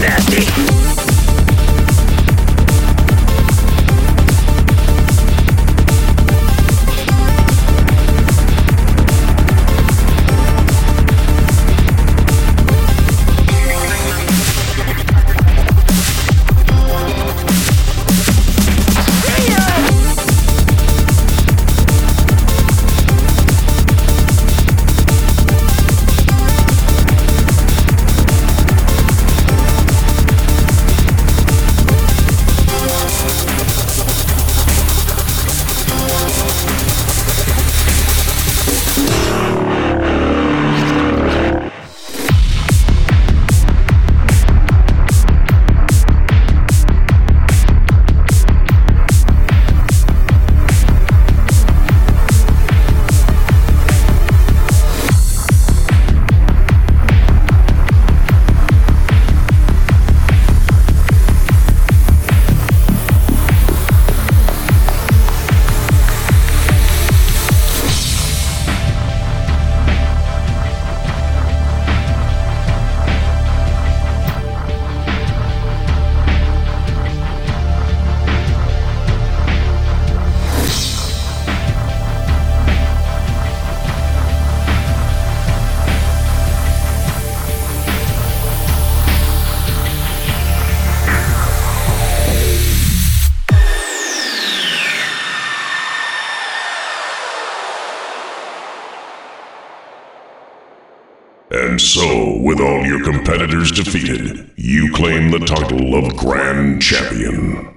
nasty. So, with all your competitors defeated, you claim the title of Grand Champion.